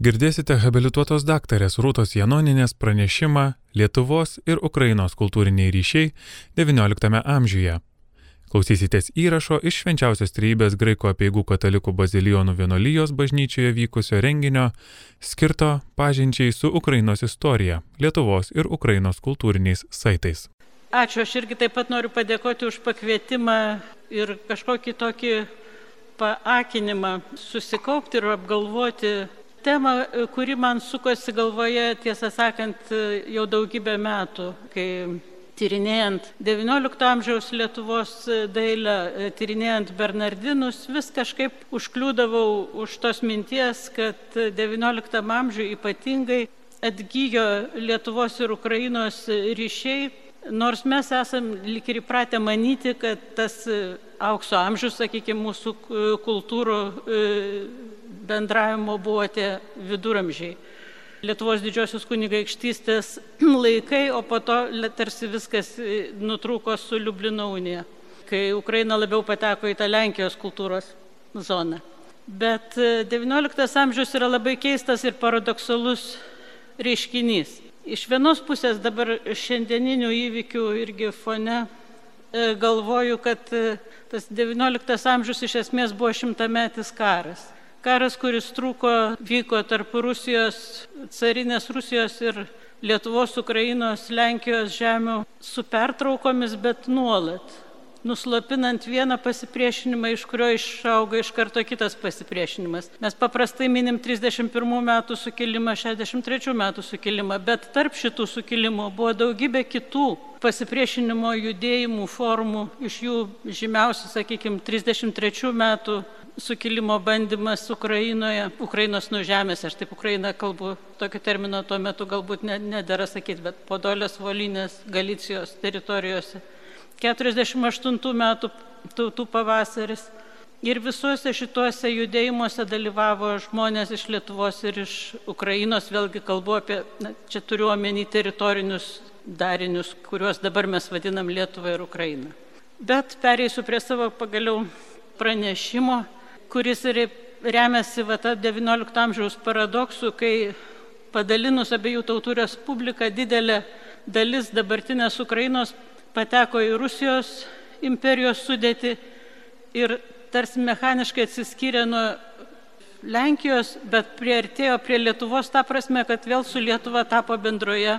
Girdėsite habilituotos daktarės Rūtos Janoninės pranešimą Lietuvos ir Ukrainos kultūriniai ryšiai XIX amžiuje. Klausysitės įrašo iš švenčiausios trybės graikų apieigų katalikų bazilijonų vienolyjos bažnyčioje vykusio renginio skirto pažinčiai su Ukrainos istorija, Lietuvos ir Ukrainos kultūriniais saitais. Ačiū, aš irgi taip pat noriu padėkoti už pakvietimą ir kažkokį tokį paakinimą susikaupti ir apgalvoti temą, kuri man sukosi galvoje, tiesą sakant, jau daugybę metų, kai tyrinėjant XIX amžiaus Lietuvos dailę, tyrinėjant Bernardinus, vis kažkaip užkliūdavau už tos minties, kad XIX amžiui ypatingai atgyjo Lietuvos ir Ukrainos ryšiai Nors mes esam lik ir įpratę manyti, kad tas aukso amžius, sakykime, mūsų kultūrų bendravimo buvo tie viduramžiai. Lietuvos didžiosios kunigaikštystės laikai, o po to tarsi viskas nutrūko su Liublino unija, kai Ukraina labiau pateko į tą Lenkijos kultūros zoną. Bet XIX amžius yra labai keistas ir paradoksalus reiškinys. Iš vienos pusės dabar šiandieninių įvykių irgi fone e, galvoju, kad e, tas XIX amžius iš esmės buvo šimtametis karas. Karas, kuris truko, vyko tarp Rusijos, carinės Rusijos ir Lietuvos, Ukrainos, Lenkijos žemių su pertraukomis, bet nuolat nuslopinant vieną pasipriešinimą, iš kurio išauga iš karto kitas pasipriešinimas. Mes paprastai minim 31 metų sukilimą, 63 metų sukilimą, bet tarp šitų sukilimų buvo daugybė kitų pasipriešinimo judėjimų formų, iš jų žymiausi, sakykime, 33 metų sukilimo bandymas Ukrainoje, Ukrainos nuo žemės, aš taip Ukrainą kalbu, tokio termino tuo metu galbūt nedėra sakyti, bet Podolės, Volinės, Galicijos teritorijose 48 metų tautų pavasaris. Ir visuose šituose judėjimuose dalyvavo žmonės iš Lietuvos ir iš Ukrainos, vėlgi kalbu apie, na, čia turiu omeny teritorinius darinius, kuriuos dabar mes vadinam Lietuvą ir Ukrainą. Bet pereisiu prie savo pagaliau pranešimo, kuris ir remiasi va tą XIX amžiaus paradoksų, kai padalinus abiejų tautų respubliką didelė dalis dabartinės Ukrainos pateko į Rusijos imperijos sudėti ir tarsi mechaniškai atsiskyrė nuo Lenkijos, bet prieartėjo prie Lietuvos tą prasme, kad vėl su Lietuva tapo bendroje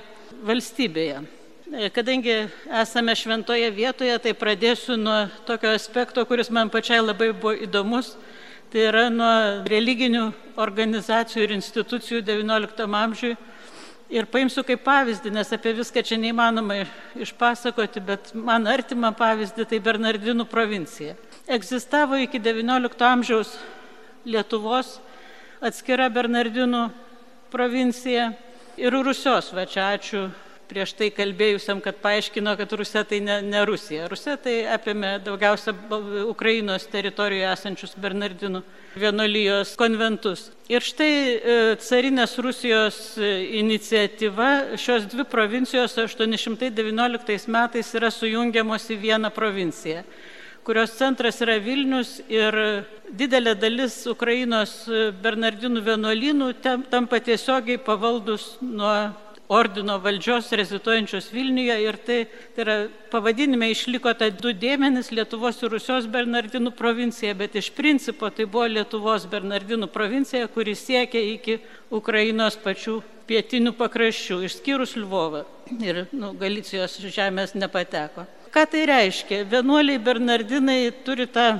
valstybėje. E, kadangi esame šventoje vietoje, tai pradėsiu nuo tokio aspekto, kuris man pačiai labai buvo įdomus. Tai yra nuo religinių organizacijų ir institucijų XIX amžiui Ir paimsiu kaip pavyzdį, nes apie viską čia neįmanoma išpasakoti, bet man artima pavyzdį tai Bernardinų provincija. Egzistavo iki XIX amžiaus Lietuvos atskira Bernardinų provincija ir Rusios, va čia ačiū prieš tai kalbėjusiam, kad paaiškino, kad Rusija tai ne, ne Rusija. Rusija tai apėmė daugiausia Ukrainos teritorijoje esančius Bernardinų vienolyjos konventus. Ir štai e, carinės Rusijos e, iniciatyva šios dvi provincijos 819 metais yra sujungiamos į vieną provinciją kurios centras yra Vilnius ir didelė dalis Ukrainos e, Bernardinų vienuolynų tampa tiesiogiai pavaldus nuo ordino valdžios rezituojančios Vilniuje ir tai, tai yra pavadinime išliko tai du dėmenys Lietuvos ir Rusios Bernardinų provincija, bet iš principo tai buvo Lietuvos Bernardinų provincija, kuri siekia iki Ukrainos pačių pietinių pakraščių, išskyrus Lvovą ir nu, Galicijos žemės nepateko. Ką tai reiškia? Vienuoliai Bernardinai turi tą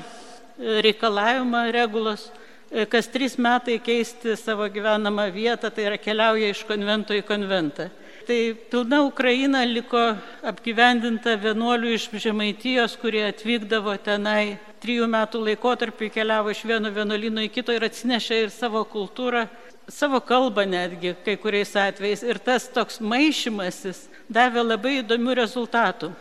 reikalavimą regulos kas trys metai keisti savo gyvenamą vietą, tai yra keliauja iš konvento į konventą. Tai pilna Ukraina liko apgyvendinta vienuolių iš Žemaitijos, kurie atvykdavo tenai trijų metų laikotarpį, keliavo iš vieno vienuolino į kito ir atsinešė ir savo kultūrą, savo kalbą netgi kai kuriais atvejais. Ir tas toks maišymasis davė labai įdomių rezultatų,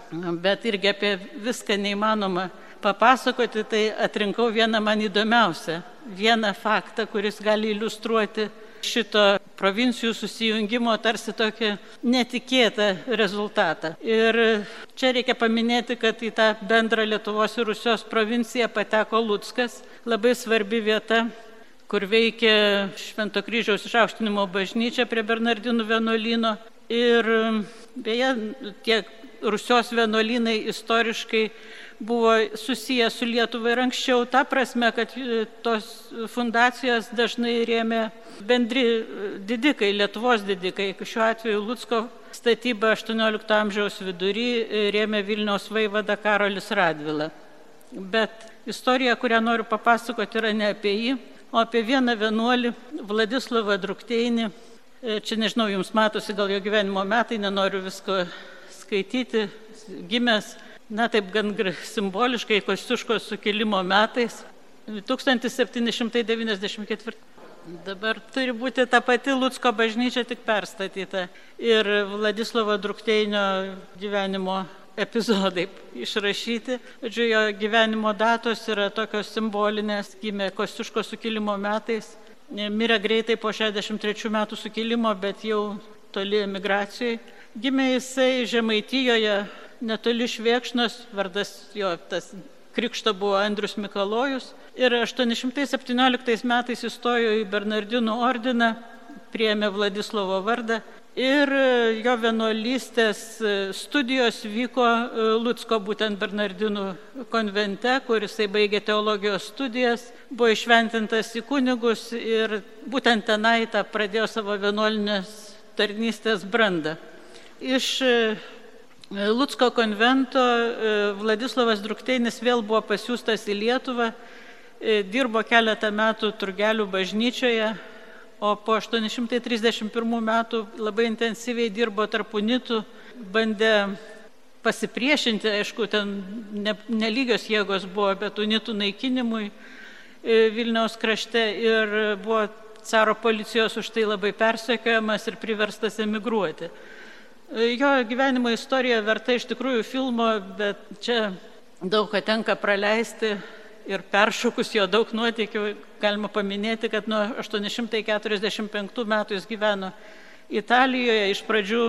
bet irgi apie viską neįmanoma papasakoti, tai atrinkau vieną man įdomiausią, vieną faktą, kuris gali iliustruoti šito provincijų susijungimo tarsi tokį netikėtą rezultatą. Ir čia reikia paminėti, kad į tą bendrą Lietuvos ir Rusijos provinciją pateko Lutskas, labai svarbi vieta kur veikia Švento kryžiaus išaukštinimo bažnyčia prie Bernardinų vienuolino. Ir beje, tie Rusios vienuolinai istoriškai buvo susiję su Lietuva ir anksčiau, ta prasme, kad tos fundacijos dažnai rėmė bendri didikai, Lietuvos didikai. Šiuo atveju Lutsko statybą 18 amžiaus vidury rėmė Vilniaus vaivada Karolis Radvila. Bet istorija, kurią noriu papasakoti, yra ne apie jį, o apie vieną vienuolį, Vladislavą Drukteinį. Čia nežinau, jums matosi gal jo gyvenimo metai, nenoriu visko skaityti. Gimęs, na taip gan simboliškai, Kostiuškos sukilimo metais, 1794. Dabar turi būti ta pati Lutsko bažnyčia tik perstatyta. Ir Vladislavo Drukteinio gyvenimo epizodai išrašyti. Žodžiu, jo gyvenimo datos yra tokios simbolinės, gimė Kostiuško sukilimo metais, mirė greitai po 63 metų sukilimo, bet jau toli emigracijai. Gimė jisai Žemaitijoje, netoli Švėkšnos, vardas jo tas krikšto buvo Andrius Mikalojus. Ir 817 metais įstojo į Bernardinų ordiną, priėmė Vladislovo vardą Ir jo vienuolystės studijos vyko Lutsko būtent Bernardinų konvente, kur jisai baigė teologijos studijas, buvo išventintas į kunigus ir būtent tenai tą pradėjo savo vienuolinės tarnystės brandą. Iš Lutsko konvento Vladislavas Drukteinis vėl buvo pasiūstas į Lietuvą, dirbo keletą metų Turgelių bažnyčioje, o po 831 metų labai intensyviai dirbo tarp unitų, bandė pasipriešinti, aišku, ten ne, nelygios jėgos buvo, bet unitų naikinimui Vilniaus krašte ir buvo caro policijos už tai labai persekiojamas ir priverstas emigruoti. Jo gyvenimo istorija verta iš tikrųjų filmo, bet čia daug ką tenka praleisti ir peršokus jo daug nuotykių, galima paminėti, kad nuo 845 metų jis gyveno Italijoje, iš pradžių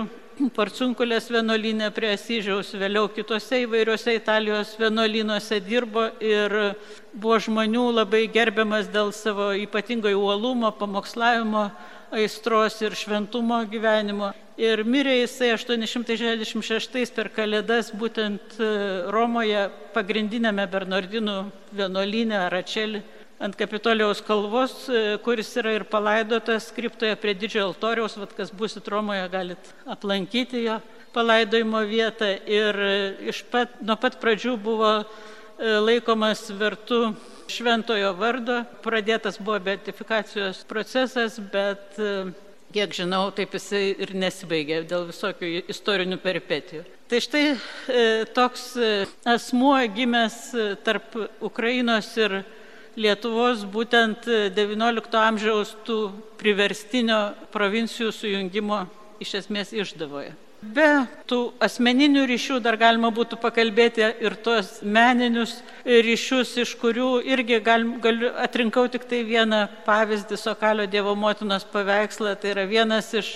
Porcunkulės vienuolinė prie Asyžiaus, vėliau kitose įvairiose Italijos vienuolynuose dirbo ir buvo žmonių labai gerbiamas dėl savo ypatingai uolumo, pamokslavimo, aistros ir šventumo gyvenimo. Ir mirė jisai 866 per Kalėdas būtent e, Romoje pagrindinėme Bernardinų vienuolyne Račelį ant Kapitolijos kalvos, e, kuris yra ir palaidotas kriptoje prie didžiojo altoriaus, vad kas busit Romoje, galit aplankyti jo palaidojimo vietą. Ir e, pat, nuo pat pradžių buvo laikomas vertu šventojo vardo, pradėtas buvo beatifikacijos procesas, bet kiek žinau, taip jisai ir nesibaigė dėl visokių istorinių peripetijų. Tai štai e, toks e, asmuo gimęs e, tarp Ukrainos ir Lietuvos būtent XIX amžiaus tų priverstinio provincijų sujungimo iš esmės išdavoje. Be tų asmeninių ryšių dar galima būtų pakalbėti ir tuos meninius ryšius, iš kurių irgi galim, galiu, atrinkau tik tai vieną pavyzdį Sokalio Dievo motinos paveikslą. Tai yra vienas iš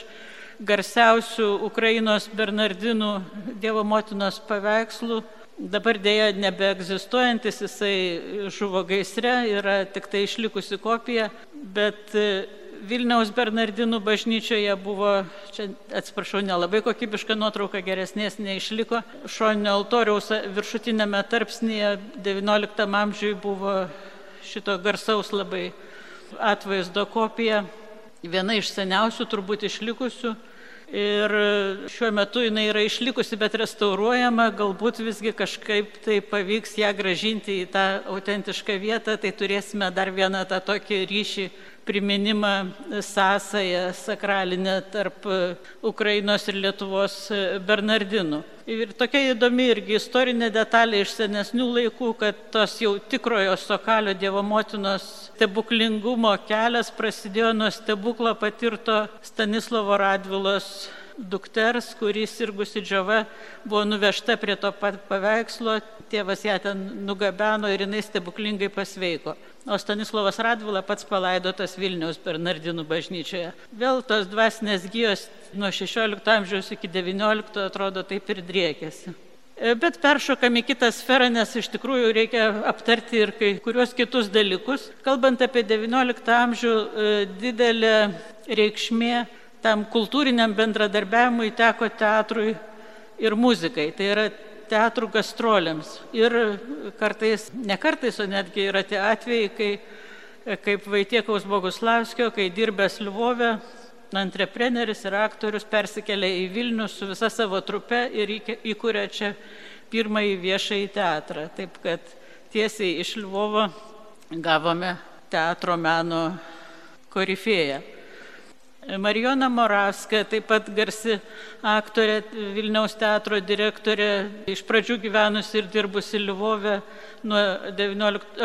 garsiausių Ukrainos Bernardinų Dievo motinos paveikslų. Dabar dėja nebeegzistuojantis, jisai žuvo gaisre, yra tik tai išlikusi kopija, bet Vilniaus Bernardinų bažnyčioje buvo, čia atsiprašau, nelabai kokybiška nuotrauka, geresnės neišliko. Šoninio altoriaus viršutinėme tarpsnėje XIX amžiui buvo šito garsaus labai atvaizdo kopija, viena iš seniausių turbūt išlikusių. Ir šiuo metu jinai yra išlikusi, bet restauruojama, galbūt visgi kažkaip tai pavyks ją gražinti į tą autentišką vietą, tai turėsime dar vieną tą tokį ryšį priminimą sąsają sakralinę tarp Ukrainos ir Lietuvos Bernardinų. Ir tokia įdomi irgi istorinė detalė iš senesnių laikų, kad tos jau tikrojo Sokalio Dievo motinos stebuklingumo kelias prasidėjo nuo stebuklo patirto Stanislovo Radvilos dukters, kuris sirgusi džiova, buvo nuvežta prie to pat paveikslo, tėvas ją ten nugabeno ir jinai stebuklingai pasveiko. O Stanislavas Radvila pats palaidotas Vilniaus Bernardinų bažnyčioje. Vėl tos dvasinės gyjos nuo 16 amžiaus iki 19 atrodo taip ir driekėsi. E, bet peršokam į kitą sferą, nes iš tikrųjų reikia aptarti ir kai kuriuos kitus dalykus. Kalbant apie XIX amžių, e, didelė reikšmė tam kultūriniam bendradarbiavimui teko teatrui ir muzikai. Tai yra teatrų gastroliams. Ir kartais, ne kartais, o netgi yra tie atvejai, kai kaip Vaitiekaus Boguslavskio, kai dirbęs Liuvove, antrepreneris ir aktorius persikėlė į Vilnių su visa savo trupe ir įkūrė čia pirmąjį viešąjį teatrą. Taip kad tiesiai iš Lvovo gavome teatro meno korifėją. Marijona Moravska, taip pat garsi aktorė, Vilniaus teatro direktorė, iš pradžių gyvenusi ir dirbusi Liuvove, nuo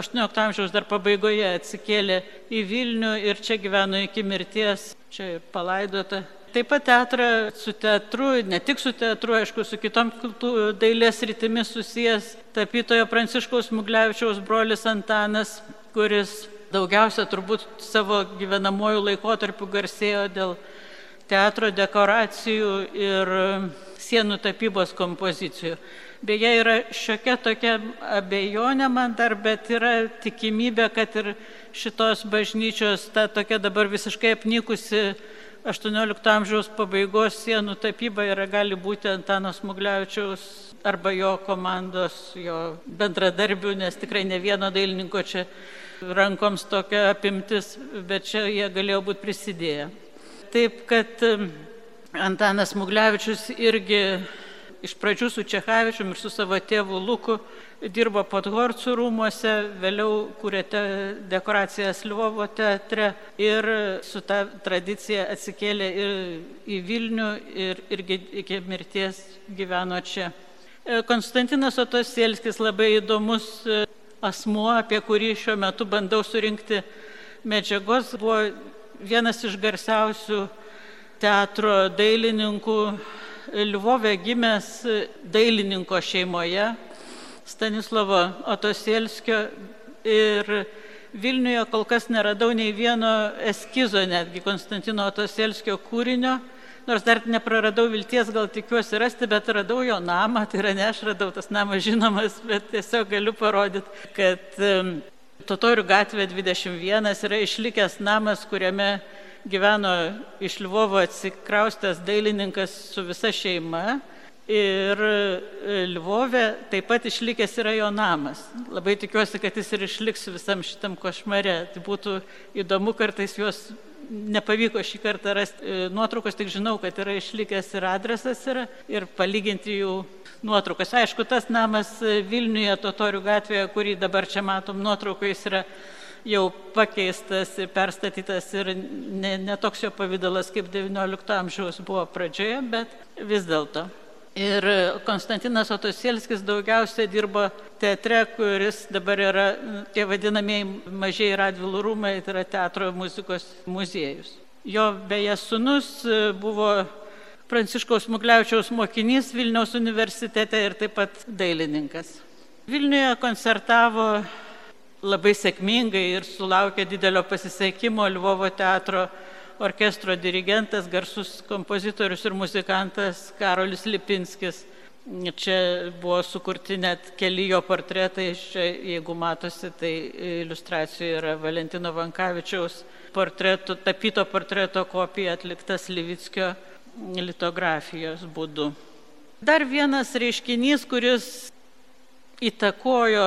18 amžiaus dar pabaigoje atsikėlė į Vilnių ir čia gyveno iki mirties, čia ir palaidota. Taip pat teatrą su teatru, ne tik su teatru, aišku, su kitom dailės rytimis susijęs tapytojo Pranciškaus Mugliavičiaus brolis Antanas, kuris daugiausia turbūt savo gyvenamojų laikotarpių garsėjo dėl teatro dekoracijų ir sienų tapybos kompozicijų. Beje, yra šiokia tokia abejonė man dar, bet yra tikimybė, kad ir šitos bažnyčios ta tokia dabar visiškai apnykusi 18 amžiaus pabaigos sienų tapyba yra gali būti Antanos Mugliavičiaus arba jo komandos, jo bendradarbių, nes tikrai ne vieno dailininko čia rankoms tokia apimtis, bet čia jie galėjo būti prisidėję. Taip kad Antanas Mugliavičius irgi iš pradžių su Čechavičium ir su savo tėvu Luku dirbo Podgorcų rūmuose, vėliau kūrė te, dekoracijas Lvovo teatre ir su ta tradicija atsikėlė ir į Vilnių ir irgi iki mirties gyveno čia. E, Konstantinas Otosielskis labai įdomus asmuo, apie kurį šiuo metu bandau surinkti medžiagos, buvo vienas iš garsiausių teatro dailininkų Lvove gimęs dailininko šeimoje, Stanislovo Otosielskio. Ir Vilniuje kol kas neradau nei vieno eskizo netgi Konstantino Otosielskio kūrinio, nors dar nepraradau vilties, gal tikiuosi rasti, bet radau jo namą, tai yra ne aš radau, tas namas žinomas, bet tiesiog galiu parodyti, kad Totorių gatvė 21 yra išlikęs namas, kuriame gyveno iš Lvovo atsikraustęs dailininkas su visa šeima. Ir Lvove taip pat išlikęs yra jo namas. Labai tikiuosi, kad jis ir išliks visam šitam košmare. Tai būtų įdomu kartais juos nepavyko šį kartą rasti e, nuotraukos, tik žinau, kad yra išlikęs ir adresas yra, ir palyginti jų nuotraukas. Aišku, tas namas Vilniuje, Totorių gatvėje, kurį dabar čia matom nuotraukoje, jis yra jau pakeistas ir perstatytas ir netoks ne jo pavydalas kaip XIX amžiaus buvo pradžioje, bet vis dėlto. Ir Konstantinas Otosielskis daugiausia dirbo teatre, kuris dabar yra tie vadinamieji mažiai radvilų rūmai, tai yra teatro muzikos muziejus. Jo beje sunus buvo Pranciškaus Mugliaučiaus mokinys Vilniaus universitete ir taip pat dailininkas. Vilniuje koncertavo labai sėkmingai ir sulaukė didelio pasisekimo Lvovo teatro orkestro dirigentas, garsus kompozitorius ir muzikantas Karolis Lipinskis. Čia buvo sukurti net keli jo portretai, čia, jeigu matosi, tai iliustracijoje yra Valentino Vankavičiaus portretų, tapyto portreto kopija atliktas Livickio litografijos būdu. Dar vienas reiškinys, kuris įtakojo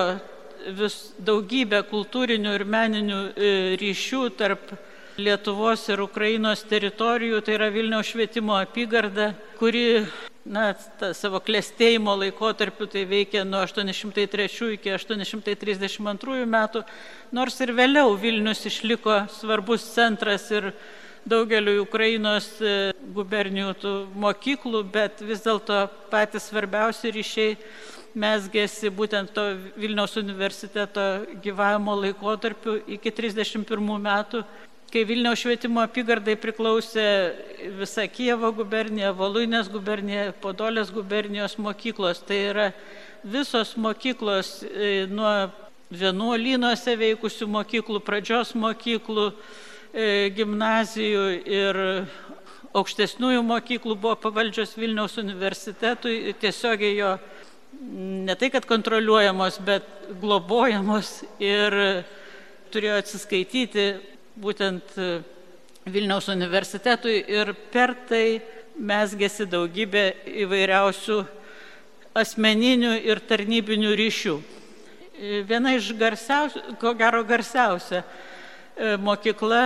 vis daugybę kultūrinių ir meninių e, ryšių tarp Lietuvos ir Ukrainos teritorijų, tai yra Vilniaus švietimo apygarda, kuri na, savo klėstėjimo laikotarpiu tai veikė nuo 803 iki 832 metų, nors ir vėliau Vilnius išliko svarbus centras ir daugeliu Ukrainos e, gubernijų mokyklų, bet vis dėlto patys svarbiausi ryšiai mesgėsi būtent to Vilniaus universiteto gyvavimo laikotarpiu iki 31 metų kai Vilniaus švietimo apygardai priklausė visa Kievo gubernija, Voluinės gubernija, Podolės gubernijos mokyklos. Tai yra visos mokyklos e, nuo vienuolynuose veikusių mokyklų, pradžios mokyklų, e, gimnazijų ir aukštesniųjų mokyklų buvo pavaldžios Vilniaus universitetui, tiesiogiai jo ne tai, kad kontroliuojamos, bet globojamos ir turėjo atsiskaityti būtent Vilniaus universitetui ir per tai mesgėsi daugybė įvairiausių asmeninių ir tarnybinių ryšių. Viena iš garsiausių, ko gero garsiausia e, mokykla,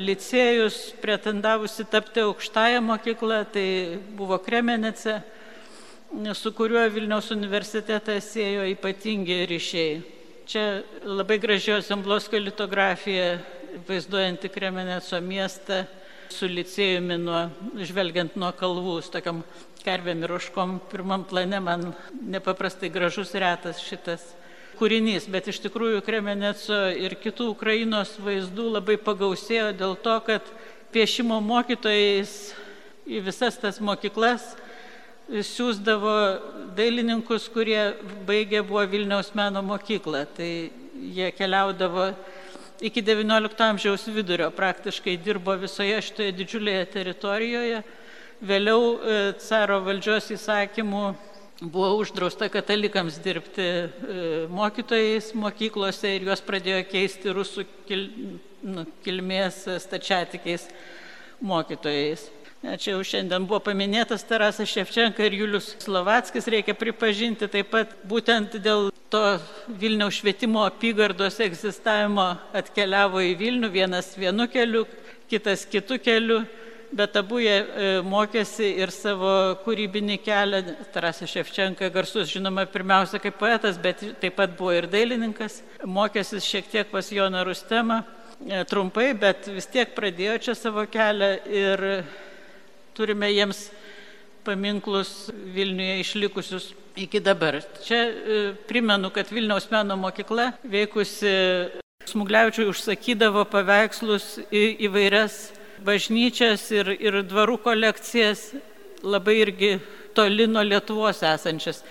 licėjus, pretendavusi tapti aukštąją mokyklą, tai buvo Kremenece, su kuriuo Vilniaus universitetas siejo ypatingi ryšiai. Čia labai gražios Zemblosko litografija vaizduojanti Kremeneco miestą su licėjumi, nuo, žvelgiant nuo kalvų, su tokiam karvėm ir oškom pirmam plane, man nepaprastai gražus retas šitas kūrinys, bet iš tikrųjų Kremeneco ir kitų Ukrainos vaizdų labai pagausėjo dėl to, kad piešimo mokytojais į visas tas mokyklas siūsdavo dailininkus, kurie baigė buvo Vilniaus meno mokyklą. Tai jie keliaudavo iki XIX amžiaus vidurio praktiškai dirbo visoje šitoje didžiulėje teritorijoje. Vėliau e, caro valdžios įsakymų buvo uždrausta katalikams dirbti e, mokytojais mokyklose ir juos pradėjo keisti rusų kil, nu, kilmės stačiatikiais mokytojais. Čia jau šiandien buvo paminėtas Tarasas Ševčenka ir Julius Slovatskis, reikia pripažinti taip pat būtent dėl to Vilniaus švietimo apygardos egzistavimo atkeliavo į Vilnių, vienas vienu keliu, kitas kitu keliu, bet abu jie e, mokėsi ir savo kūrybinį kelią. Tarasas Ševčenka garsus, žinoma, pirmiausia kaip poetas, bet taip pat buvo ir dailininkas, mokėsi šiek tiek pas Joną Rustemą, e, trumpai, bet vis tiek pradėjo čia savo kelią ir turime jiems paminklus Vilniuje išlikusius iki dabar. Čia e, primenu, kad Vilniaus meno mokykla veikusi Smuglevičiui užsakydavo paveikslus į įvairias bažnyčias ir, ir dvarų kolekcijas, labai irgi toli nuo Lietuvos esančias.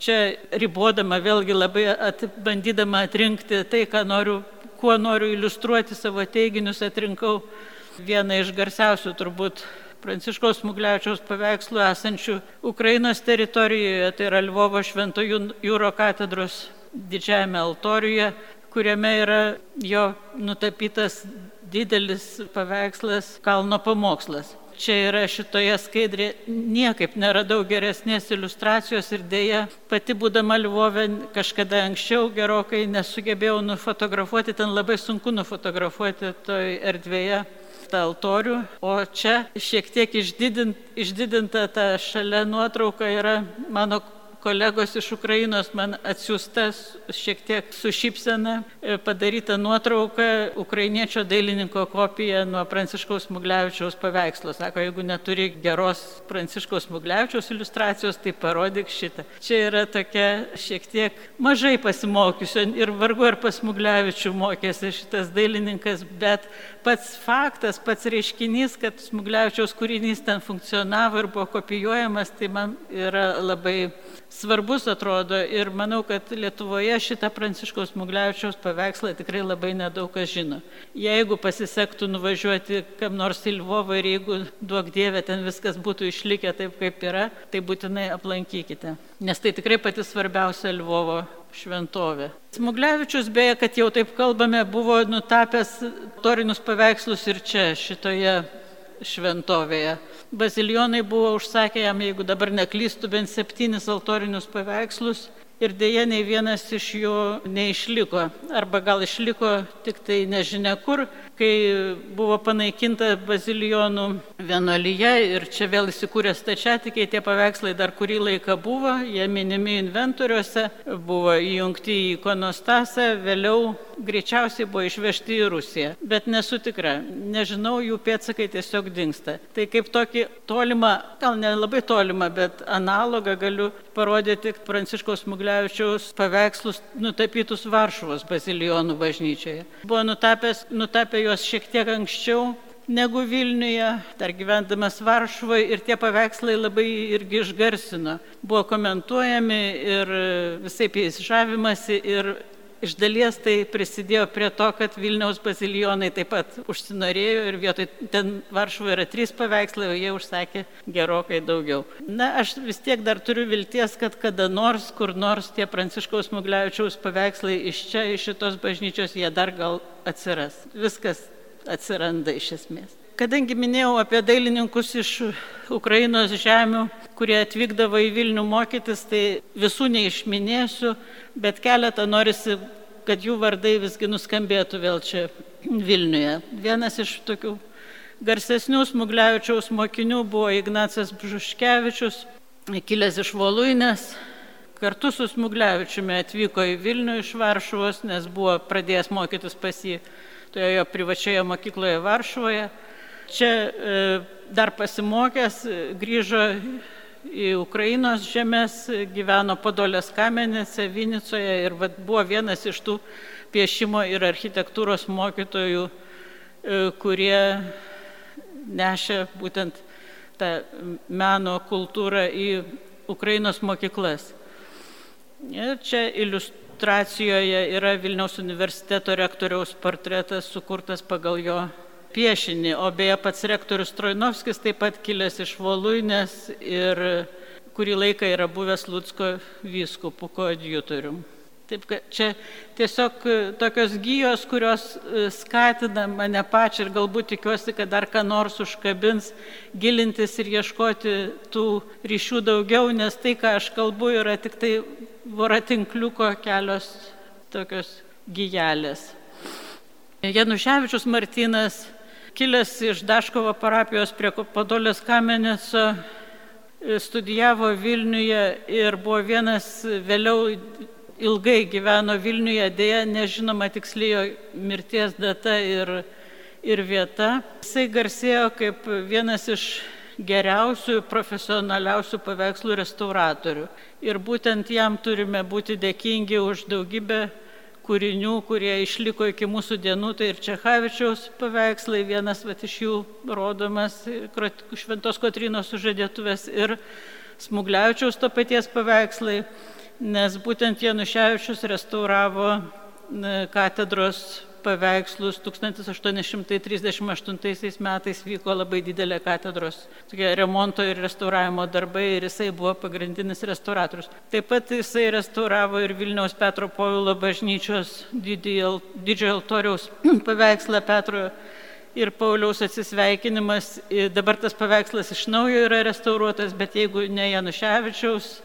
Čia ribodama vėlgi labai at, bandydama atrinkti tai, noriu, kuo noriu iliustruoti savo teiginius, atrinkau vieną iš garsiausių turbūt Pranciškaus Muglevičiaus paveikslų esančių Ukrainos teritorijoje, tai yra Lvovo Švento Jūro katedros didžiajame altoriuje, kuriame yra jo nutapytas didelis paveikslas Kalno pamokslas. Čia yra šitoje skaidrėje niekaip neradau geresnės iliustracijos ir dėja pati būdama Lvove kažkada anksčiau gerokai nesugebėjau nufotografuoti, ten labai sunku nufotografuoti toj erdvėje tą altorių, o čia šiek tiek išdidint, išdidinta ta šalia nuotrauka yra mano kolegos iš Ukrainos man atsiųsta šiek tiek su šypsena e, padaryta nuotrauka ukrainiečio dailininko kopija nuo Pranciškaus Mugliavičiaus paveikslo. Sako, jeigu neturi geros Pranciškaus Mugliavičiaus iliustracijos, tai parodyk šitą. Čia yra tokia šiek tiek mažai pasimokiusio ir vargu ar pas Mugliavičių mokėsi šitas dailininkas, bet pats faktas, pats reiškinys, kad Smugliavičiaus kūrinys ten funkcionavo ir buvo kopijuojamas, tai man yra labai svarbus atrodo ir manau, kad Lietuvoje šitą Pranciškaus Mugliavičiaus paveikslą tikrai labai nedaug kas žino. Jeigu pasisektų nuvažiuoti kam nors į Lvovą ir jeigu duok Dievė ten viskas būtų išlikę taip, kaip yra, tai būtinai aplankykite. Nes tai tikrai pati svarbiausia Lvovo šventovė. Smugliavičius, beje, kad jau taip kalbame, buvo nutapęs torinius paveikslus ir čia, šitoje šventovėje. Bazilionai buvo užsakę jam, jeigu dabar neklystų, bent septynis altorinius paveikslus ir dėja nei vienas iš jų neišliko. Arba gal išliko tik tai nežinia kur, kai buvo panaikinta bazilijonų vienolyje ir čia vėl įsikūrė stačiatikiai, tie paveikslai dar kurį laiką buvo, jie minimi inventoriuose, buvo įjungti į ikonostasą, vėliau greičiausiai buvo išvežti į Rusiją. Bet nesu tikra, nežinau, jų pėtsakai tiesiog dinksta. Tai kaip tokį tolimą, gal ne labai tolimą, bet analogą galiu parodyti Pranciškaus Mugliavičiaus paveikslus nutapytus Varšuvos bazilijonų bažnyčioje. Buvo nutapęs, nutapę juos šiek tiek anksčiau negu Vilniuje, dar gyvendamas Varšuvoje ir tie paveikslai labai irgi išgarsino. Buvo komentuojami ir visai jais žavimasi ir Iš dalies tai prisidėjo prie to, kad Vilniaus bazilijonai taip pat užsinorėjo ir vietoj ten Varšuvoje yra trys paveikslai, o jie užsakė gerokai daugiau. Na, aš vis tiek dar turiu vilties, kad kada nors, kur nors tie Pranciškaus Mugliavičiaus paveikslai iš čia, iš šitos bažnyčios, jie dar gal atsiras. Viskas atsiranda iš esmės. Kadangi minėjau apie dailininkus iš Ukrainos žemių, kurie atvykdavo į Vilnių mokytis, tai visų neišminėsiu, bet keletą norisi, kad jų vardai visgi nuskambėtų vėl čia Vilniuje. Vienas iš tokių garsesnių Smugliavičiaus mokinių buvo Ignacas Bžuškevičius, kilęs iš Voluinės. Kartu su Smugliavičiumi atvyko į Vilnių iš Varšuvos, nes buvo pradėjęs mokytis pas jį toje privačioje mokykloje Varšuvoje. Čia e, dar pasimokęs grįžo į Ukrainos žemės, gyveno Podolės kamenėse, Vinicoje ir vat, buvo vienas iš tų piešimo ir architektūros mokytojų, e, kurie nešė būtent tą meno kultūrą į Ukrainos mokyklas. Ir čia iliustracijoje yra Vilniaus universiteto rektoriaus portretas sukurtas pagal jo piešinį, o beje pats rektorius Trojnovskis taip pat kilęs iš Voluinės ir kurį laiką yra buvęs Lutsko vyskupų koadjutorium. Taip, kad čia tiesiog e, tokios gyjos, kurios e, skatina mane pačią ir galbūt tikiuosi, kad dar ką nors užkabins, gilintis ir ieškoti tų ryšių daugiau, nes tai, ką aš kalbu, yra tik tai voratinkliuko kelios tokios gyjelės. Januševičius Martinas kilęs iš Daškovo parapijos prie Podolės Kameneso, e, studijavo Vilniuje ir buvo vienas vėliau ilgai gyveno Vilniuje, dėja nežinoma tiksliai mirties data ir, ir vieta. Jisai garsėjo kaip vienas iš geriausių, profesionaliausių paveikslų restauratorių. Ir būtent jam turime būti dėkingi už daugybę kūrinių, kurie išliko iki mūsų dienų, tai ir Čechavičiaus paveikslai, vienas vat, iš jų rodomas Šventos Kotrinos sužadėtuvės ir Smugliavičiaus to paties paveikslai, nes būtent Januševičius restauravo katedros paveikslus 1838 metais vyko labai didelė katedros remonto ir restauravimo darbai ir jisai buvo pagrindinis restauratorius. Taip pat jisai restauravo ir Vilniaus Petro Povilo bažnyčios didžiojo altoriaus paveikslą Petro ir Pauliaus atsisveikinimas. Dabar tas paveikslas iš naujo yra restauruotas, bet jeigu ne Januševičiaus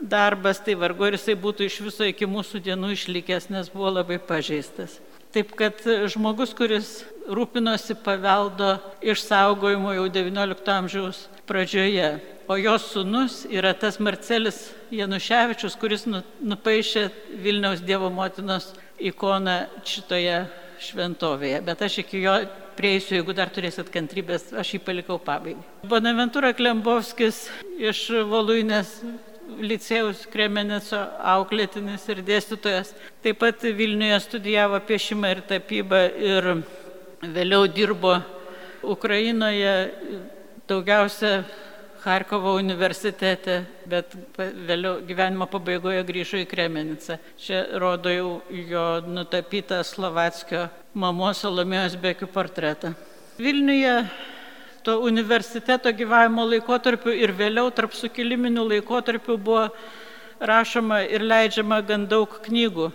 darbas, tai vargu ir jisai būtų iš viso iki mūsų dienų išlikęs, nes buvo labai pažeistas. Taip kad žmogus, kuris rūpinosi paveldo išsaugojimu jau XIX amžiaus pradžioje, o jos sunus yra tas Marcelis Januševičius, kuris nu, nupaišė Vilniaus Dievo motinos ikoną šitoje šventovėje. Bet aš iki jo prieisiu, jeigu dar turėsit kantrybės, aš jį palikau pabaigai. Bonaventura Klembovskis iš Voluinės licėjus Kremenico auklėtinis ir dėstytojas. Taip pat Vilniuje studijavo piešimą ir tapybą ir vėliau dirbo Ukrainoje, daugiausia Harkovo universitete, bet vėliau gyvenimo pabaigoje grįžo į Kremenicą. Čia rodo jau jo nutapytą Slovatskio mamos Salomėjos Bekių portretą. Vilniuje to universiteto gyvavimo laikotarpiu ir vėliau tarp sukiliminių laikotarpių buvo rašoma ir leidžiama gan daug knygų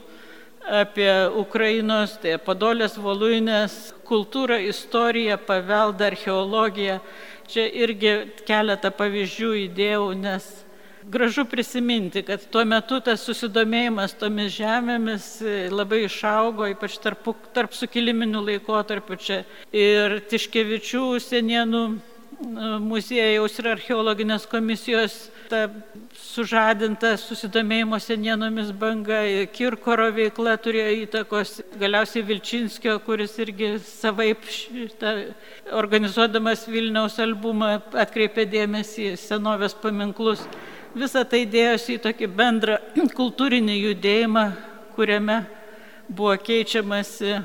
apie Ukrainos, tai Padolės Voluinės kultūrą, istoriją, paveldą, archeologiją. Čia irgi keletą pavyzdžių įdėjau, nes gražu prisiminti, kad tuo metu tas susidomėjimas tomis žemėmis labai išaugo, ypač tarp, tarp sukiliminių laikotarpių čia ir Tiškevičių senienų muziejaus ir archeologinės komisijos ta sužadinta susidomėjimo senienomis banga, Kirkoro veikla turėjo įtakos, galiausiai Vilčinskio, kuris irgi savaip šitą, organizuodamas Vilniaus albumą atkreipė dėmesį į senovės paminklus. Visą tai dėjosi į tokį bendrą kultūrinį judėjimą, kuriame buvo keičiamasi e,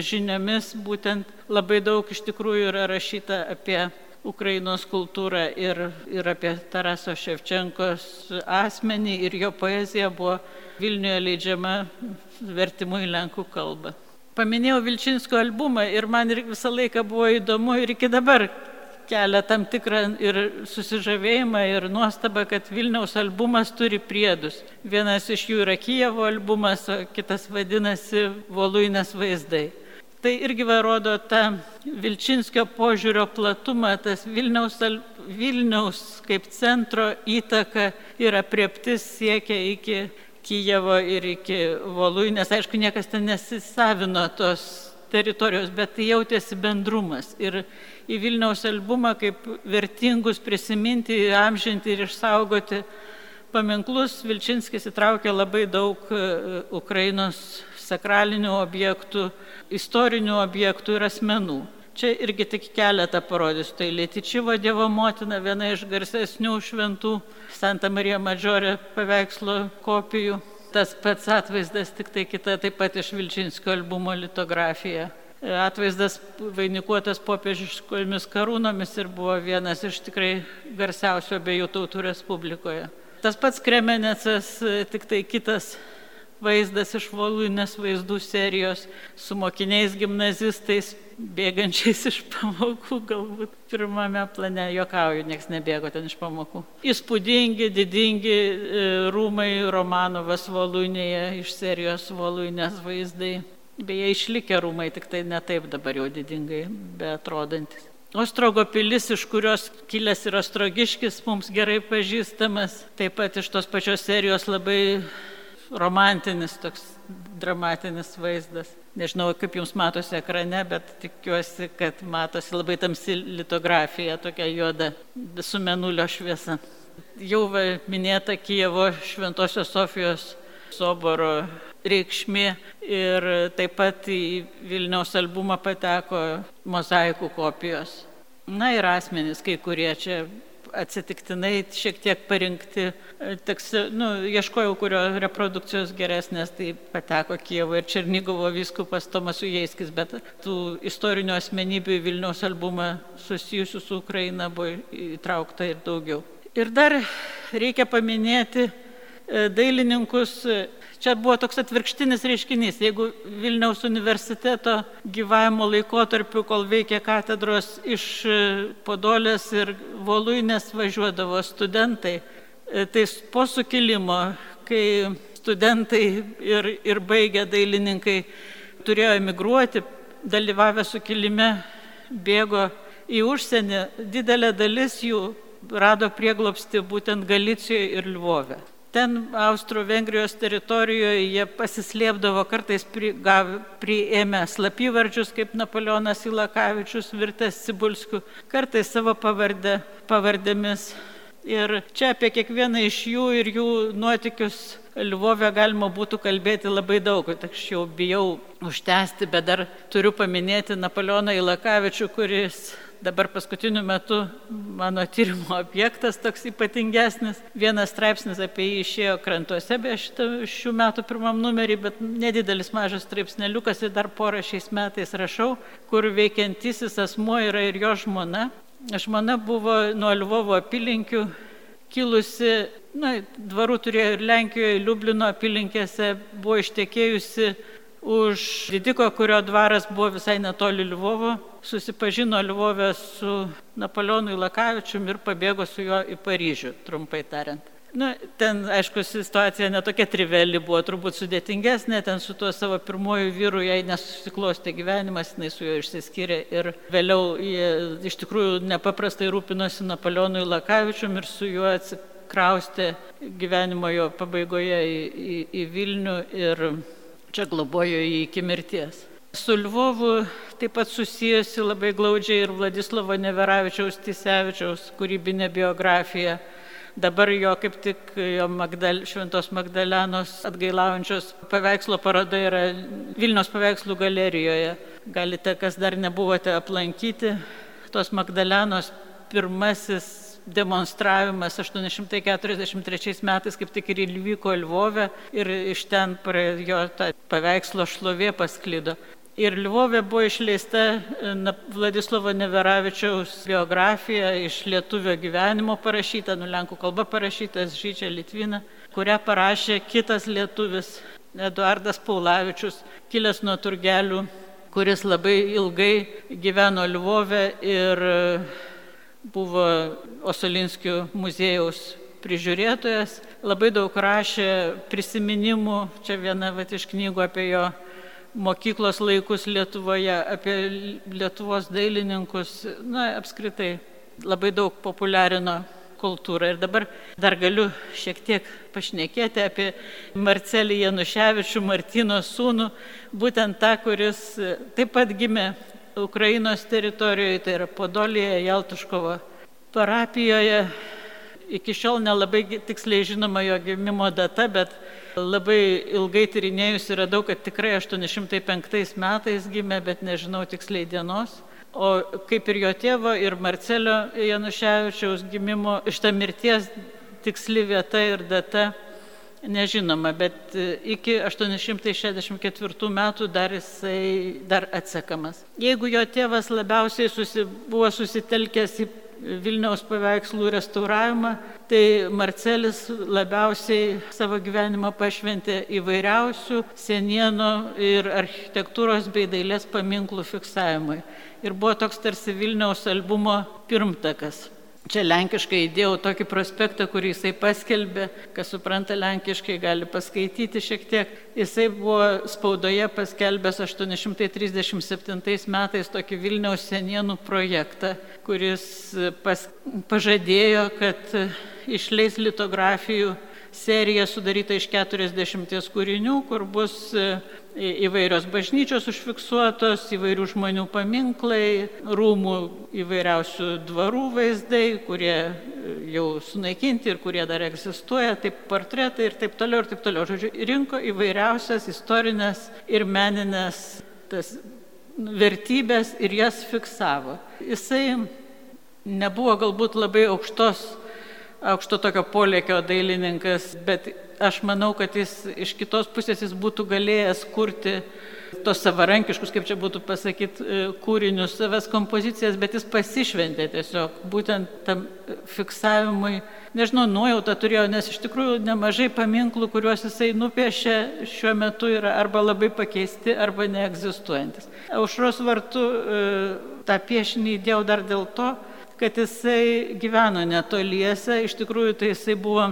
žiniomis, būtent labai daug iš tikrųjų yra rašyta apie Ukrainos kultūrą ir, ir apie Taraso Ševčenkos asmenį ir jo poezija buvo Vilniuje leidžiama vertimu į lenkų kalbą. Paminėjau Vilčinsko albumą ir man visą laiką buvo įdomu ir iki dabar kelia tam tikrą ir susižavėjimą ir nuostabą, kad Vilniaus albumas turi priedus. Vienas iš jų yra Kijevo albumas, o kitas vadinasi Voluinės vaizdai. Tai irgi varodo tą Vilčinskio požiūrio platumą, tas Vilniaus, Vilniaus kaip centro įtaka ir aprieptis siekia iki Kijevo ir iki Voluinės. Aišku, niekas ten nesisavino tos teritorijos, bet tai jautėsi bendrumas. Ir į Vilniaus albumą kaip vertingus prisiminti, amžinti ir išsaugoti paminklus Vilčinskis įtraukė labai daug e, Ukrainos sakralinių objektų, istorinių objektų ir asmenų. Čia irgi tik keletą parodysiu. Tai Lietičivo Dievo motina, viena iš garsesnių šventų Santa Marija Madžiorė paveikslo kopijų. Tas pats atvaizdas, tik tai kita taip pat iš Vilčinskio albumo litografija atvaizdas vainikuotas popiežiškomis karūnomis ir buvo vienas iš tikrai garsiausių abiejų tautų Respublikoje. Tas pats Kremenecas, tik tai kitas vaizdas iš Voluinės vaizdų serijos su mokiniais gimnazistais, bėgančiais iš pamokų, galbūt pirmame plane, jokauju, nieks nebėgo ten iš pamokų. Įspūdingi, didingi e, rūmai Romanovas Voluinėje iš serijos Voluinės vaizdai. Beje, išlikę rūmai, tik tai ne taip dabar jau didingai, bet atrodantis. Ostrogo pilis, iš kurios kilęs yra Ostrogiškis, mums gerai pažįstamas, taip pat iš tos pačios serijos labai romantinis, toks dramatinis vaizdas. Nežinau, kaip jums matosi ekrane, bet tikiuosi, kad matosi labai tamsi litografija, tokia juoda, su menulio šviesa. Jau minėta Kijevo Šventojios Sofijos soboro reikšmė ir taip pat į Vilniaus albumą pateko mozaikų kopijos. Na ir asmenys, kai kurie čia atsitiktinai šiek tiek parinkti, teks, nu, ieškojau, kurio reprodukcijos geresnės, tai pateko Kievo ir Černygovo viskupas Tomas Ujeiskis, bet tų istorinių asmenybių į Vilniaus albumą susijusių su Ukraina buvo įtraukta ir daugiau. Ir dar reikia paminėti e, dailininkus Čia buvo toks atvirkštinis reiškinys. Jeigu Vilniaus universiteto gyvavimo laikotarpiu, kol veikė katedros iš e, Podolės ir Voluinės važiuodavo studentai, e, tai po sukilimo, kai studentai ir, ir baigę dailininkai turėjo emigruoti, dalyvavę sukilime, bėgo į užsienį, didelė dalis jų rado prieglopsti būtent Galicijoje ir Lvove. Ten Austro-Vengrijos teritorijoje jie pasislėpdavo, kartais pri, gav, priėmę slapyvardžius, kaip Napoleonas Ilakavičius virtęs Cibulskiu, kartais savo pavardę, pavardėmis. Ir čia apie kiekvieną iš jų ir jų nuotikius Lvovė galima būtų kalbėti labai daug, aš jau bijau užtęsti, bet dar turiu paminėti Napoleoną Ilakavičių, kuris dabar paskutiniu metu mano tyrimo objektas toks ypatingesnis. Vienas straipsnis apie jį išėjo krantuose, be šitą šių metų pirmam numerį, bet nedidelis mažas straipsneliukas ir dar porą šiais metais rašau, kur veikiantisis asmuo yra ir jo žmona. Žmona buvo nuo Lvovo apylinkių kilusi, na, dvarų turėjo ir Lenkijoje, Liublino apylinkėse, buvo ištekėjusi už didiko, kurio dvaras buvo visai netoli Lvovo, susipažino Lvovė su Napoleonu Ilakavičium ir pabėgo su juo į Paryžių, trumpai tariant. Nu, ten, aišku, situacija netokia triveli buvo, turbūt sudėtingesnė, ten su tuo savo pirmoju vyru jai nesusiklostė gyvenimas, jinai su juo išsiskyrė ir vėliau jie iš tikrųjų nepaprastai rūpinosi Napoleonu Ilakavičium ir su juo atsikraustė gyvenimo jo pabaigoje į, į, į Vilnių ir čia globojo jį iki mirties. Su Lvovu taip pat susijusi labai glaudžiai ir Vladislavo Neveravičiaus Tisevičiaus kūrybinė biografija. Dabar jo kaip tik jo Magdal, Šventos Magdalenos atgailaujančios paveikslo paroda yra Vilnius paveikslų galerijoje. Galite, kas dar nebuvote aplankyti, tos Magdalenos pirmasis demonstravimas 843 metais kaip tik ir įvyko Lvove ir iš ten jo ta paveikslo šlovė pasklido. Ir Lvovė buvo išleista Vladislavo Neveravičiaus biografija iš lietuvio gyvenimo parašyta, nu lenkų kalba parašytas Žyčia Litvina, kurią parašė kitas lietuvis Eduardas Paulavičius, kilęs nuo turgelių, kuris labai ilgai gyveno Lvovė ir buvo Osolinskių muziejaus prižiūrėtojas, labai daug rašė prisiminimų, čia viena vat, iš knygų apie jo mokyklos laikus Lietuvoje, apie Lietuvos dailininkus, na, apskritai labai daug populiarino kultūrą. Ir dabar dar galiu šiek tiek pašnekėti apie Marcelį Januševičių, Martino sūnų, būtent tą, kuris taip pat gimė Ukrainos teritorijoje, tai yra Podolėje, Jaltuškovo parapijoje. Iki šiol nelabai tiksliai žinoma jo gimimo data, bet labai ilgai tyrinėjus yra daug, kad tikrai 805 metais gimė, bet nežinau tiksliai dienos. O kaip ir jo tėvo ir Marcelio Januševičiaus gimimo, šitą mirties tiksli vieta ir data nežinoma, bet iki 864 metų dar jisai dar atsekamas. Jeigu jo tėvas labiausiai susi, buvo susitelkęs į Vilniaus paveikslų restauravimą, tai Marcelis labiausiai savo gyvenimą pašventė įvairiausių senienų ir architektūros bei dailės paminklų fiksavimui. Ir buvo toks tarsi Vilniaus albumo pirmtakas. Čia lenkiškai įdėjau tokį prospektą, kurį jisai paskelbė, kas supranta lenkiškai, gali paskaityti šiek tiek. Jisai buvo spaudoje paskelbęs 837 metais tokį Vilniaus senienų projektą, kuris pas, pažadėjo, kad išleis litografijų serija sudaryta iš 40 kūrinių, kur bus įvairios bažnyčios užfiksuotos, įvairių žmonių paminklai, rūmų įvairiausių dvarų vaizdai, kurie jau sunaikinti ir kurie dar egzistuoja, taip portretai ir taip toliau ir taip toliau. Žodžiu, rinko įvairiausias istorinės ir meninės tas vertybės ir jas fiksavo. Jisai nebuvo galbūt labai aukštos aukšto tokio polėkio dailininkas, bet aš manau, kad jis iš kitos pusės jis būtų galėjęs kurti tos savarankiškus, kaip čia būtų pasakyti, e, kūrinius, savas kompozicijas, bet jis pasišventė tiesiog būtent tam fiksavimui. Nežinau, nuojautą turėjo, nes iš tikrųjų nemažai paminklų, kuriuos jisai nupiešė, šiuo metu yra arba labai pakeisti, arba neegzistuojantis. Aušros vartų e, tą piešinį įdėjau dar dėl to, kad jisai gyveno netoliese, iš tikrųjų tai jisai buvo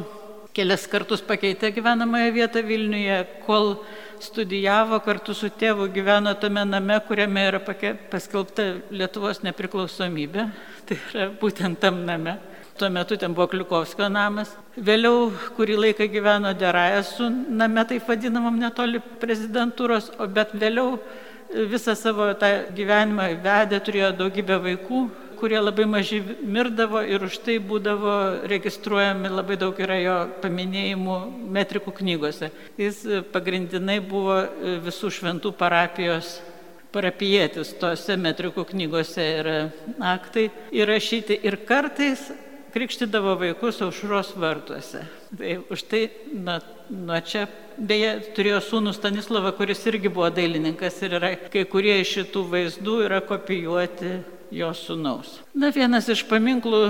kelias kartus pakeitę gyvenamąją vietą Vilniuje, kol studijavo kartu su tėvu, gyveno tame name, kuriame yra paskelbta Lietuvos nepriklausomybė, tai yra būtent tam name. Tuo metu ten buvo Kliukovskio namas. Vėliau kurį laiką gyveno Derajasų name, taip vadinamam netoli prezidentūros, bet vėliau visą savo tą gyvenimą vedė, turėjo daugybę vaikų, kurie labai maži mirdavo ir už tai būdavo registruojami labai daug yra jo paminėjimų metrikų knygose. Jis pagrindinai buvo visų šventų parapijos parapijėtis, tose metrikų knygose yra aktai įrašyti ir kartais krikštydavo vaikus aušros vartuose. Tai už tai nuo, nuo čia, beje, turėjo sūnų Stanislavą, kuris irgi buvo dailininkas ir yra, kai kurie iš šitų vaizdų yra kopijuoti jo sunaus. Na, vienas iš paminklų,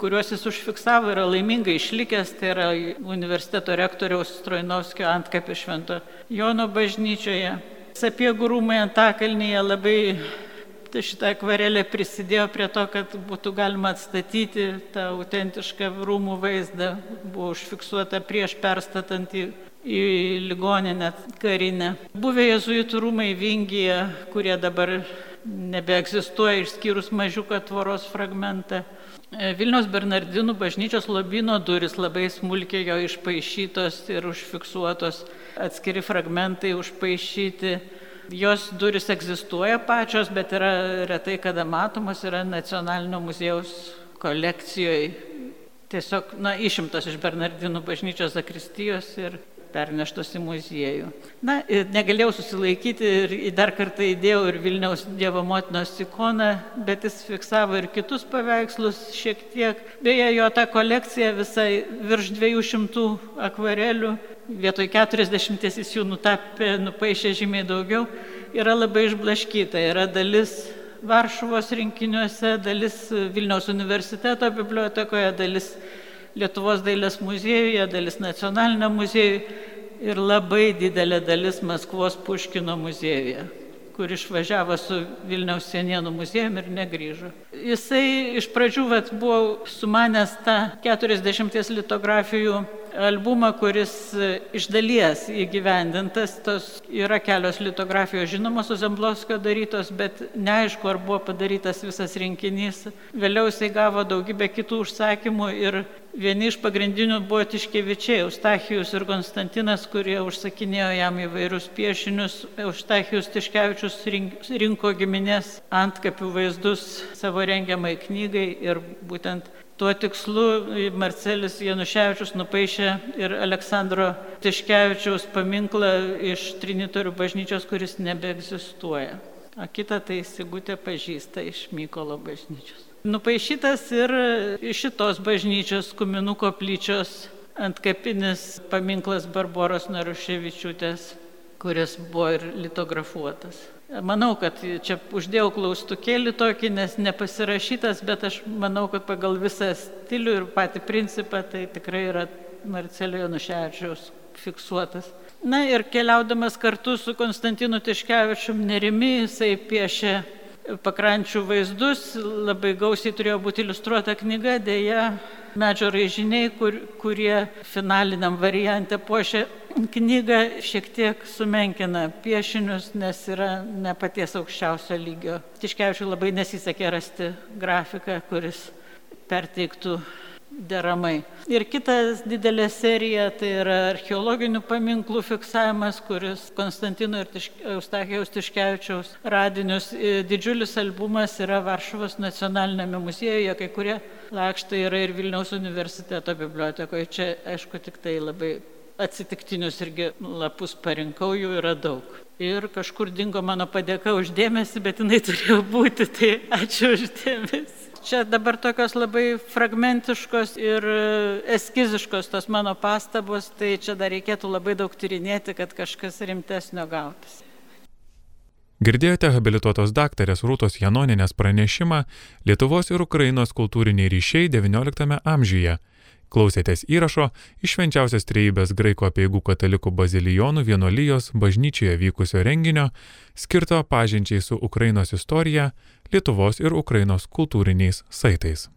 kuriuos jis užfiksavo, yra laimingai išlikęs, tai yra universiteto rektoriaus Strojnovskio antkapė Švento Jono bažnyčioje. Sapiegų rūmai Antakalnyje labai tai šitą akvarelę prisidėjo prie to, kad būtų galima atstatyti tą autentišką rūmų vaizdą. Buvo užfiksuota prieš perstatant į, į ligoninę karinę. Buvę jezuitų rūmai Vingyje, kurie dabar nebeegzistuoja išskyrus mažiuką tvoros fragmentą. E, Vilniaus Bernardinų bažnyčios lobino duris labai smulkiai jo išpašytos ir užfiksuotos, atskiri fragmentai užpašyti. Jos duris egzistuoja pačios, bet yra retai kada matomos, yra nacionalinio muziejaus kolekcijoje. Tiesiog, na, išimtos iš Bernardinų bažnyčios zakristijos ir perneštos į muziejų. Na, negalėjau susilaikyti ir dar kartą įdėjau ir Vilniaus Dievo motinos ikoną, bet jis fiksavo ir kitus paveikslus šiek tiek. Beje, jo ta kolekcija visai virš 200 akvarelių, vietoj 40 jis jų nutapė, nupaišė žymiai daugiau, yra labai išblaškyta. Yra dalis Varšuvos rinkiniuose, dalis Vilniaus universiteto bibliotekoje, dalis Lietuvos dailės muziejuje, dalis nacionalinio muziejuje ir labai didelė dalis Maskvos Puškino muziejuje kur išvažiavo su Vilniaus Senienų muziejumi ir negrįžo. Jisai iš pradžių vat, buvo sumanęs tą 40 litografijų albumą, kuris iš dalies įgyvendintas. Tos yra kelios litografijos žinomos su Zemblovskio darytos, bet neaišku, ar buvo padarytas visas rinkinys. Vėliau jisai gavo daugybę kitų užsakymų ir Vieni iš pagrindinių buvo Tiškevičiai, Eustachijus ir Konstantinas, kurie užsakinėjo jam įvairius piešinius. Eustachijus Tiškevičius rinko giminės antkapių vaizdus savo rengiamai knygai ir būtent tuo tikslu Marcelis Januševičius nupaišė ir Aleksandro Tiškevičiaus paminklą iš Trinitorių bažnyčios, kuris nebeegzistuoja. O kitą tai Sigutė pažįsta iš Mykolo bažnyčios. Nupaišytas ir iš šitos bažnyčios Kuminų koplyčios antkapinis paminklas Barboros Naruševičiūtės, kuris buvo ir litografuotas. Manau, kad čia uždėjau klaustukėlį tokį, nes nepasirašytas, bet aš manau, kad pagal visą stilių ir patį principą tai tikrai yra Marcelio Januševičiaus fiksuotas. Na ir keliaudamas kartu su Konstantinu Tiškevičium Nerimi, jisai piešė pakrančių vaizdus, labai gausiai turėjo būti iliustruota knyga, dėja medžio raižiniai, kur, kurie finaliniam variante puošia knygą, šiek tiek sumenkina piešinius, nes yra ne paties aukščiausio lygio. Tiškevičiui labai nesisekė rasti grafiką, kuris perteiktų deramai. Ir kitas didelė serija tai yra archeologinių paminklų fiksavimas, kuris Konstantino ir Eustachijaus Tiškevičiaus radinius. E, didžiulis albumas yra Varšuvos nacionalinėme muziejuje, kai kurie lakštai yra ir Vilniaus universiteto bibliotekoje. Čia, aišku, tik tai labai atsitiktinius irgi lapus parinkau, jų yra daug. Ir kažkur dingo mano padėka uždėmesi, bet jinai turėjo būti, tai ačiū uždėmesi čia dabar tokios labai fragmentiškos ir e, eskiziškos tos mano pastabos, tai čia dar reikėtų labai daug tyrinėti, kad kažkas rimtesnio gautis. Girdėjote habilituotos daktarės Rūtos Janoninės pranešimą Lietuvos ir Ukrainos kultūriniai ryšiai XIX amžiuje. Klausėtės įrašo iš švenčiausios trejybės graiko apieigų katalikų bazilijonų vienolyjos bažnyčioje vykusio renginio, skirto pažinčiai su Ukrainos istorija Lietuvos ir Ukrainos kultūriniais saitais.